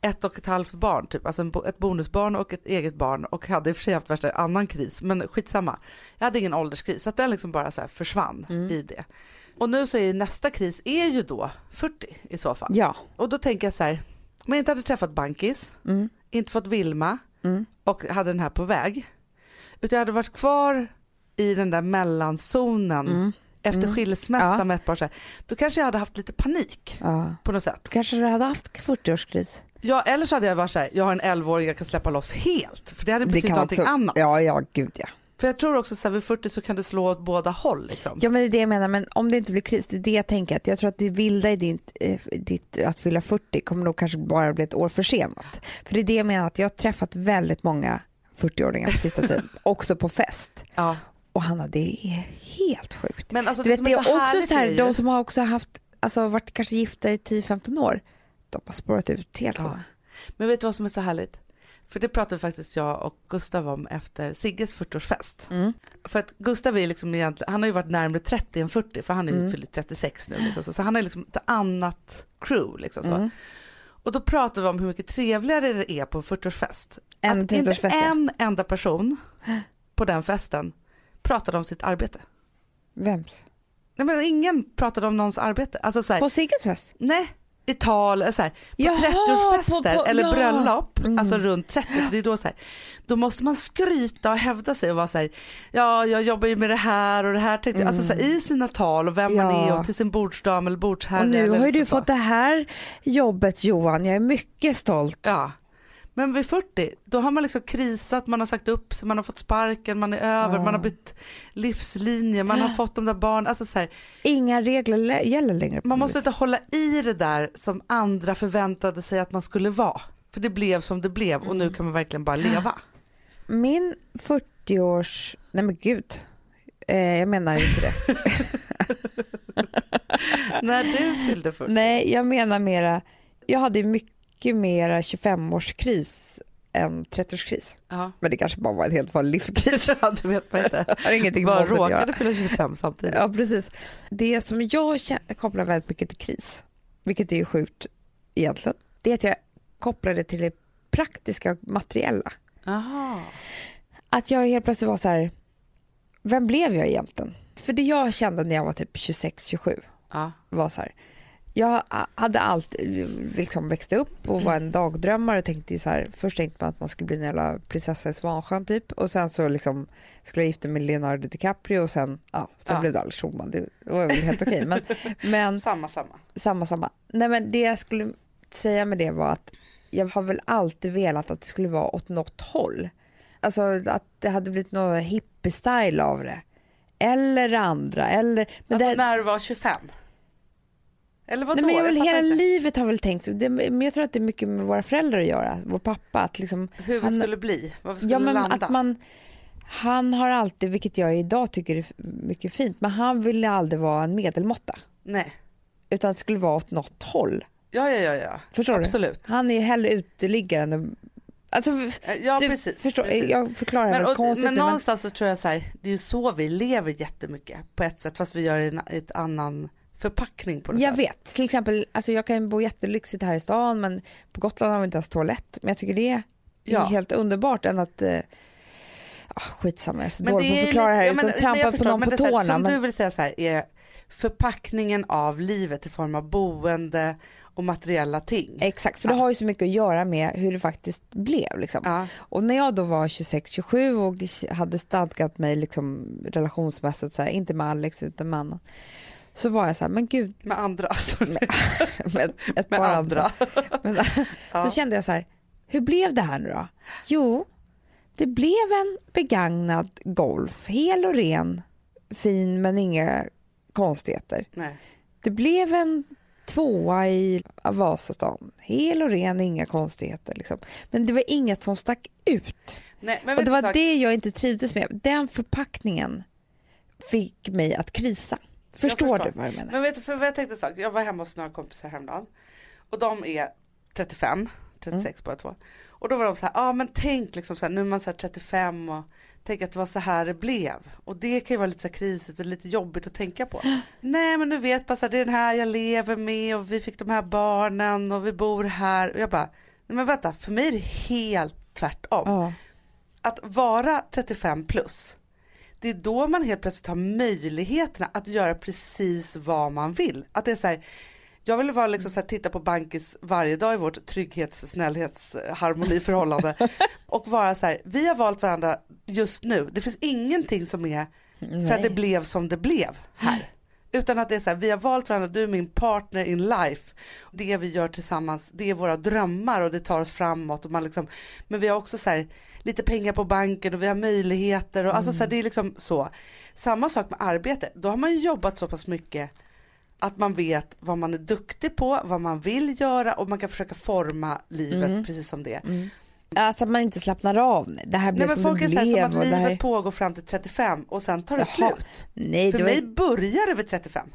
ett och ett halvt barn, typ. alltså ett bonusbarn och ett eget barn och hade i och för sig haft värsta annan kris, men skitsamma. Jag hade ingen ålderskris, så att den liksom bara så här försvann Mm. i det. Och nu så är ju nästa kris är ju då 40 i så fall. ja. Och då tänker jag så här, om jag inte hade träffat Bankis, Mm. inte fått Vilma Mm. och hade den här på väg, utan jag hade varit kvar i den där mellanzonen Mm. Efter Mm. skilsmässa Ja. med ett par så här, då kanske jag hade haft lite panik ja. på något sätt. Kanske du hade haft 40-årskris. Ja, eller så hade jag varit så här, jag har en 11-åring jag kan släppa loss helt, för det hade Det betytt kan någonting också, annat. ja, ja, gud ja. För jag tror också så här, vid 40 så kan det slå åt båda håll liksom. Ja men det är det jag menar, men om det inte blir kris, det är det jag tänker. Att jag tror att det vilda i ditt, eh, ditt att fylla 40 kommer nog kanske bara bli ett år försenat. För det är det jag menar, att jag har träffat väldigt många 40-åringar på sista tiden, också på fest. Ja. Och Hanna, det är helt sjukt. Men alltså, Du vet, som det är också härligt så här, de som har också haft, alltså varit kanske gifta i 10-15 år, de har spårat ut helt. Ja. Men vet du vad som är så härligt? För det pratade faktiskt jag och Gustav om efter Sigges 40-årsfest. Mm. För att Gustav är liksom egentligen, han har ju varit närmare 30 än 40 för han är ju Mm. fyllt 36 nu. Liksom, så, så han är liksom ett annat crew. Liksom, så. Mm. Och då pratade vi om hur mycket trevligare det är på en 40-årsfest. En Att inte 30-årsfest, ja. en enda person på den festen pratade om sitt arbete. Vems? Nej, men ingen pratade om någons arbete. Alltså så här, På Sigges fest? nej, i tal, så här, på Jaha, 30-årsfester på- på- eller ja. bröllop, Mm. alltså runt 30, för det är då så här, då måste man skryta och hävda sig och vara så här, ja jag jobbar ju med det här och det här, tänkte jag. alltså så här, i sina tal och vem man Mm. Ja. är och till sin bordsdam eller bordsherre. Och nu eller har ju du så. fått det här jobbet Johan, jag är mycket stolt. Ja, Men vid 40, då har man liksom krisat, man har sagt upp sig, man har fått sparken, man är över, Ja. man har bytt livslinje, man har fått de där barnen. Alltså så här, Inga regler gäller längre. man måste inte hålla i det där som andra förväntade sig att man skulle vara. För det blev som det blev och Mm. nu kan man verkligen bara leva. Min 40-års... Nej men gud. Eh, jag menar inte det. När du fyllde 40. Nej, jag menar mera... Jag hade ju mycket mera 25-årskris än 30-årskris. Ja. Men det kanske bara var en helt vanlig livskris. ja, det vet man inte. har ingenting Bara råkade fylla 25 samtidigt. Ja, precis. Det som jag kopplar väldigt mycket till kris, vilket är ju sjukt egentligen, det är att jag kopplar det till det praktiska och materiella. Jaha. Att jag helt plötsligt var så här, vem blev jag egentligen? För det jag kände när jag var typ 26-27 Ja. var så här, jag hade alltid liksom växte upp och var en dagdrömmare och tänkte så här, först tänkte man att man skulle bli en jävla prinsessa i Svansjön typ och sen så liksom skulle jag gifta mig med Leonardo DiCaprio och sen, ja, sen Ja. blev det Alex Schulman, det var väl helt okej men, men Samma, samma. samma samma. Nej men det jag skulle säga med det var att jag har väl alltid velat att det skulle vara åt något håll. Alltså att det hade blivit någon hippie-style av det. Eller andra, eller... Men alltså det, när du var 25? Eller vadå? nej, men jag väl, fattar hela inte. livet har väl tänkt så. Det, men jag tror att det är mycket med våra föräldrar att göra. Vår pappa, att liksom... Hur vi han- skulle bli, vi skulle Ja men landa. att man... Han har alltid, vilket jag idag tycker är mycket fint, men han ville aldrig vara en medelmåtta. Nej. Utan att det skulle vara åt något håll. Ja, ja, ja, ja. Förstår du? Absolut. Han är ju hellre uteliggare än... Alltså, Eh, Ja, du precis. förstår, precis. jag förklarar men, och, konstigt men någonstans så tror jag så här, det är ju så vi lever jättemycket på ett sätt, fast vi gör det i ett annan förpackning på något jag sätt. vet, till exempel, alltså jag kan ju bo jättelyxigt här i stan men på Gotland har vi inte ens toalett. Men jag tycker det är Ja. helt underbart än att eh, ah, skitsamma, jag är så Men dålig på det att förklara det här utan ja, men- trampa på någon men på det så här, tårna. Som Men, du vill säga så här, är förpackningen av livet i form av boende och materiella ting. exakt, för det Ja. har ju så mycket att göra med hur det faktiskt blev. Liksom. Ja. Och när jag då var 26-27 och hade stadgat mig liksom, relationsmässigt, så här, inte med Alex utan med annan, så var jag så här, men gud, Med andra, med, med ett med par andra. Men, Ja. Då kände jag så här, hur blev det här nu då? Jo, det blev en begagnad Golf, hel och ren, fin men inga konstigheter. Nej. Det blev en tvåa i Vasastan, hel och ren, inga konstigheter. Liksom. Men det var inget som stack ut. Nej, men Och det var sak? det jag inte trivdes med. Den förpackningen fick mig att krisa. Förstår, förstår. du vad jag menar? Men vet du, för jag tänkte en sak, jag var hemma hos några kompisar häromdagen och de är 35, 36 Mm. båda två. Och då var de så här, ja ah, men tänk liksom så här, nu är man så här 35 och tänk att det var så här det blev. Och det kan ju vara lite så här krisigt och lite jobbigt att tänka på. Nej men du vet bara så här, det är den här jag lever med och vi fick de här barnen och vi bor här. Och jag bara, nej men vänta, för mig är det helt tvärtom Ja. att vara 35 plus, det är då man helt plötsligt har möjligheterna att göra precis vad man vill. Att det är så här, jag vill vara liksom så här, titta på Bankis varje dag i vårt trygghets, snällhets, harmoniförhållande och vara så här, vi har valt varandra just nu. Det finns ingenting som är för att det blev som det blev här. Utan att det är så här, vi har valt varandra, du är min partner in life. Det vi gör tillsammans, det är våra drömmar och det tar oss framåt. Och man liksom, men vi har också så här, lite pengar på banken och vi har möjligheter. Och, alltså så här, det är liksom så. Samma sak med arbete, då har man ju jobbat så pass mycket att man vet vad man är duktig på, vad man vill göra och man kan försöka forma livet Mm. precis som det. Mm. Alltså att man inte slappnar av. Det här blev Nej men som folk är så här, som att livet här... pågår fram till 35 och sen tar det Jaha. slut. Nej, För var... mig börjar det vid 35.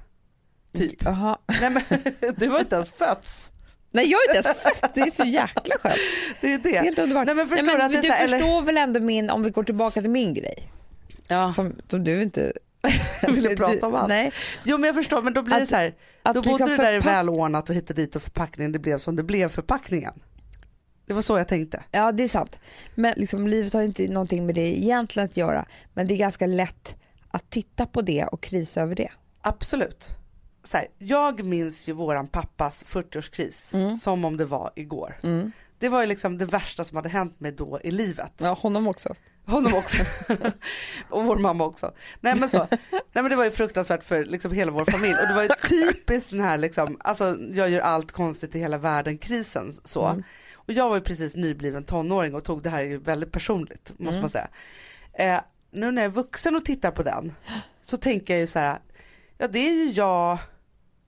Typ. Jaha. Nej men du var inte ens fötts. Nej jag är inte ens född, det är så jäkla skönt. Det är Det det. helt underbart. Nej, men förstår Nej, du det är du så här, eller- förstår väl ändå min, om vi går tillbaka till min grej, Ja. som, som du inte Ville prata om allt. Nej, Jo men jag förstår men då blir det Att- så här, att då bodde liksom du där i välordnat och hit och dit och förpackningen det blev som det blev förpackningen. Det var så jag tänkte. Ja det är sant. Men liksom, livet har ju inte någonting med det egentligen att göra. Men det är ganska lätt att titta på det och krisa över det. Absolut. Så här, jag minns ju våran pappas 40-årskris Mm. som om det var igår. Mm. Det var ju liksom det värsta som hade hänt mig då i livet. Ja, honom också. Honom också. och vår mamma också. Nej men så. Nej men det var ju fruktansvärt för liksom hela vår familj. Och det var ju typiskt den här liksom, alltså jag gör allt konstigt i hela världen krisen så. Mm. Och jag var ju precis nybliven tonåring och tog det här ju väldigt personligt måste Mm. man säga. Eh, nu när jag är vuxen och tittar på den så tänker jag ju så här, ja det är ju jag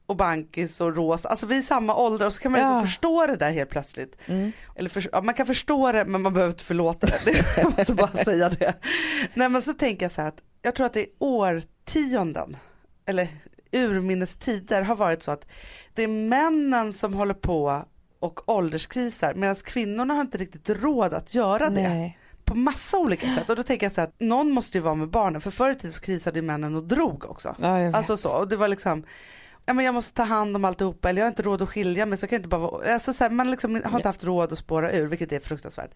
och Bankis och Rosa, alltså vi är samma ålder och så kan man liksom Ja. förstå det där helt plötsligt. Mm. Eller för, ja, man kan förstå det men man behöver inte förlåta det. jag måste bara säga det. Nej men så tänker jag så här att jag tror att det är årtionden, eller urminnes tider har varit så att det är männen som håller på och ålderskrisar medan kvinnorna har inte riktigt råd att göra det Nej. på massa olika sätt. Och då tänker jag så här att någon måste ju vara med barnen för förr i tiden så krisade ju männen och drog också. Ja. Alltså så, och det var liksom Ja, men jag måste ta hand om alltihopa eller jag har inte råd att skilja mig så jag kan inte bara vara, alltså så här, man liksom har inte haft råd att spåra ur vilket är fruktansvärt.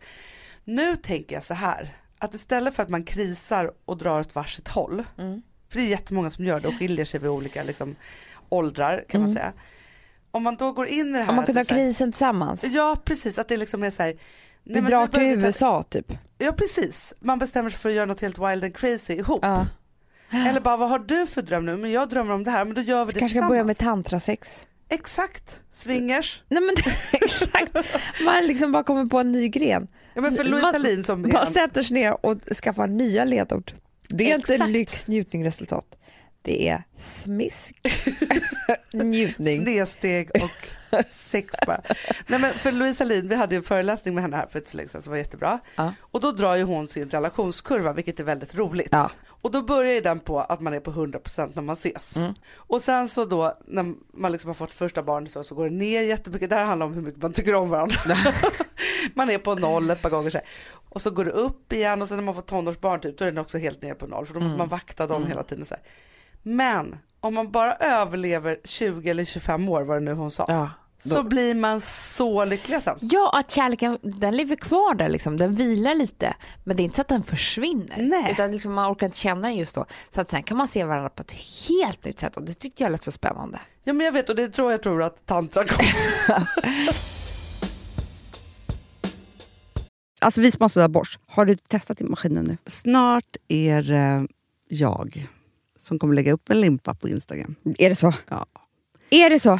Nu tänker jag så här att istället för att man krisar och drar åt varsitt håll, Mm. för det är jättemånga som gör det och skiljer sig vid olika liksom, åldrar kan man Mm. säga. Om man då går in i det här. Om man kunde ha här- krisen tillsammans. Ja precis, att det liksom är så här. nej, Vi drar till ta- USA typ. Ja precis, man bestämmer sig för att göra något helt wild and crazy ihop. Ja. Eller bara vad har du för dröm nu? Men jag drömmer om det här, men då gör vi det Kanske ska börja med tillsammans. tantrasex. Exakt, swingers. Nej men exakt. Man liksom bara kommer på en ny gren. Ja men för Louise Man- Hallin som Man en, sätter sig ner och skaffar nya ledord. Det är inte Exakt. lyx, njutning, resultat. Det är smisk, njutning. snedsteg och sex bara. Nej men för Louise Hallin, vi hade en föreläsning med henne här för ett så länge sedan som var jättebra. Ja. Och då drar ju hon sin relationskurva vilket är väldigt roligt. Ja. Och då börjar ju den på att man är på 100% när man ses. Mm. Och sen så då när man liksom har fått första barnet så, så går det ner jättemycket. Det här handlar om hur mycket man tycker om varandra. man är på noll ett par gånger så här. Och så går det upp igen och sen när man får tonårsbarn typ då är den också helt nere på noll för då måste Mm. man vakta dem Mm. hela tiden. Så här. Men om man bara överlever 20 eller 25 år vad det nu hon sa. Ja. Så blir man så lycklig sen. Ja, att kärleken den lever kvar där, liksom. den vilar lite. Men det är inte så att den försvinner. Nej. Utan liksom man orkar inte känna den just då. Så att sen kan man se varandra på ett helt nytt sätt och det tyckte jag lät så spännande. Ja men jag vet och det tror jag tror att tantra kommer. Alltså vi sponsrar Bosch. Har du testat i maskinen nu? Snart är eh, jag som kommer lägga upp en limpa på Instagram. Är det så? Ja. Är det så?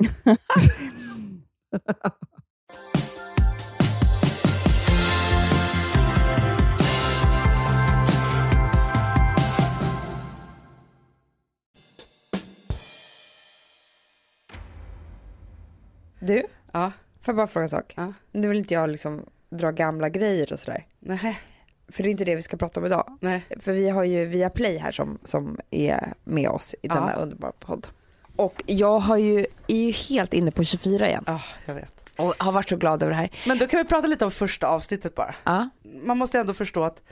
Du, Ja, får jag bara fråga en sak? Ja. Nu vill inte jag liksom dra gamla grejer och sådär. nej, För det är inte det vi ska prata om idag. nej. För vi har ju Viaplay här som, som är med oss i Ja. denna underbara podd. Och jag har ju, är ju helt inne på 24 igen. Ja, jag vet. Och har varit så glad över det här. Men då kan vi prata lite om första avsnittet bara. Ja. Man måste ändå förstå att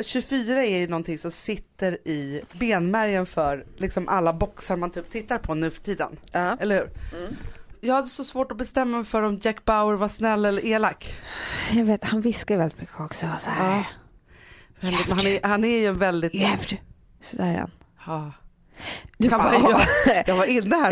24 är ju någonting som sitter i benmärgen för liksom alla boxar man typ tittar på nu för tiden. Ja. Eller hur? Jag hade så svårt att bestämma mig för om Jack Bauer var snäll eller elak. Jag vet, han viskar ju väldigt mycket också. Så här. Ja. Han, är, han är ju en väldigt... You have to. Sådär är han. Ja. Du Jag, bara, jag, jag var inne här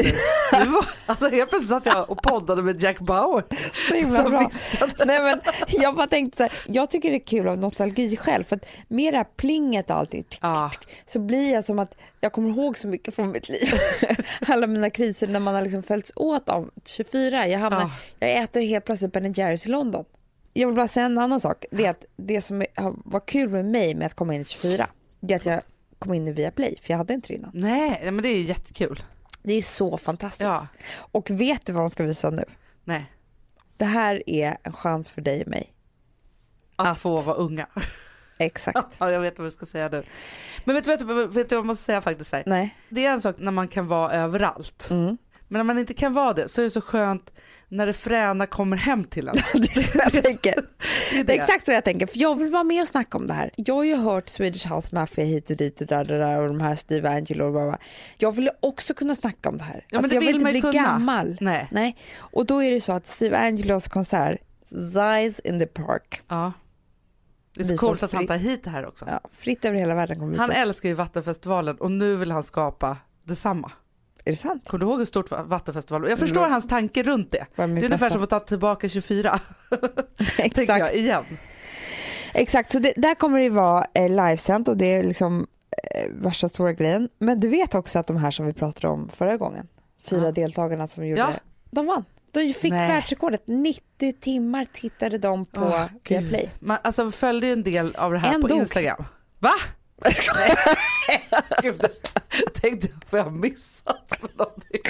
nu. Var, alltså helt plötsligt satt jag och poddade med Jack Bauer. Så himla Som bra. viskade. Nej, men jag bara tänkte så här, jag tycker det är kul av nostalgi själv för att med det här plinget och allting tick, Ja. tick, så blir jag som att jag kommer ihåg så mycket från mitt liv. Alla mina kriser när man har liksom följts åt av 24. Jag, hamnar, Ja. jag äter helt plötsligt Ben Jerrys i London. Jag vill bara säga en annan sak. Det är att det som var kul med mig med att komma in i 24 det är att jag kom in i Viaplay för jag hade inte det innan. Nej, men det är jättekul. Det är så fantastiskt. Ja. Och vet du vad de ska visa nu? Nej, Det här är en chans för dig och mig. att, Att- få vara unga. Exakt. Ja, jag vet vad du ska säga nu. Men vet du vet, du- vet du vad jag måste säga faktiskt? Här? Nej. Det är en sak när man kan vara överallt. Mm. Men när man inte kan vara det så är det så skönt när det fräna kommer hem till en. Det är så jag tänker. Det är Det är exakt så jag tänker, för jag vill vara med och snacka om det här. Jag har ju hört Swedish House Mafia hit och dit och där, där, där och de här Steve Angelo och bla. Jag vill också kunna snacka om det här. men alltså, det jag vill vill inte bli kunna. gammal. Nej. Nej. Och då är det så att Steve Angelos konsert, Zies in the Park, Ja. Det är så coolt att han tar hit det här också. ja, fritt över hela världen kommer Han älskar ju Vattenfestivalen och nu vill han skapa detsamma. Är det sant? Kommer du ihåg hur stort Vattenfestivalen var? Jag förstår hans tanke runt det. Det är ungefär bästa. som att ta tillbaka 24, tänker Exakt. jag, igen. Exakt, så det, där kommer det vara eh, livesänt och det är liksom eh, värsta stora grejen. Men du vet också att de här som vi pratade om förra gången, fyra Ja. deltagarna som gjorde Ja. de vann. De fick Nej. världsrekordet. 90 timmar tittade de på gud. Viaplay. Man alltså, följde ju en del av det här En på. Instagram. Va? Gud, tänkte jag vad jag har missat för någonting.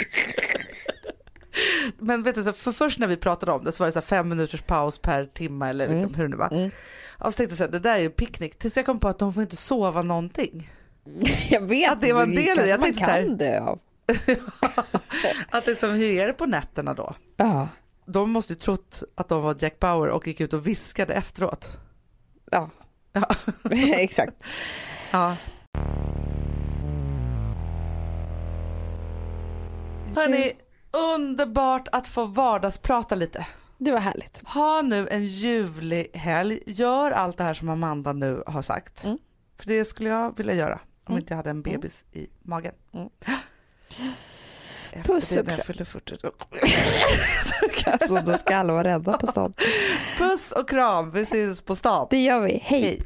Men vet du, så för först när vi pratade om det så var det så fem minuters paus per timme eller liksom, hur det nu var. Mm. Och så tänkte jag så här, det där är ju picknick. Tills jag kom på att de får inte sova någonting. Jag vet, Att det var en del det. Jag man här- kan dö av. Att liksom, hur är det på nätterna då? Ja. De måste ju trott att de var Jack Bauer och gick ut och viskade efteråt. ja. Ja. Exakt. Ja. Hörni, underbart att få vardagsprata lite. Det var härligt. Ha nu en ljuvlig helg. Gör allt det här som Amanda nu har sagt. Mm. För det skulle jag vilja göra om Mm. inte jag hade en bebis i magen. Mm. Efter Puss det och när jag kram. fyllde 40. Alltså, då ska alla vara rädda på stan. Puss och kram, vi ses på stan. Det gör vi. Hej. Hej.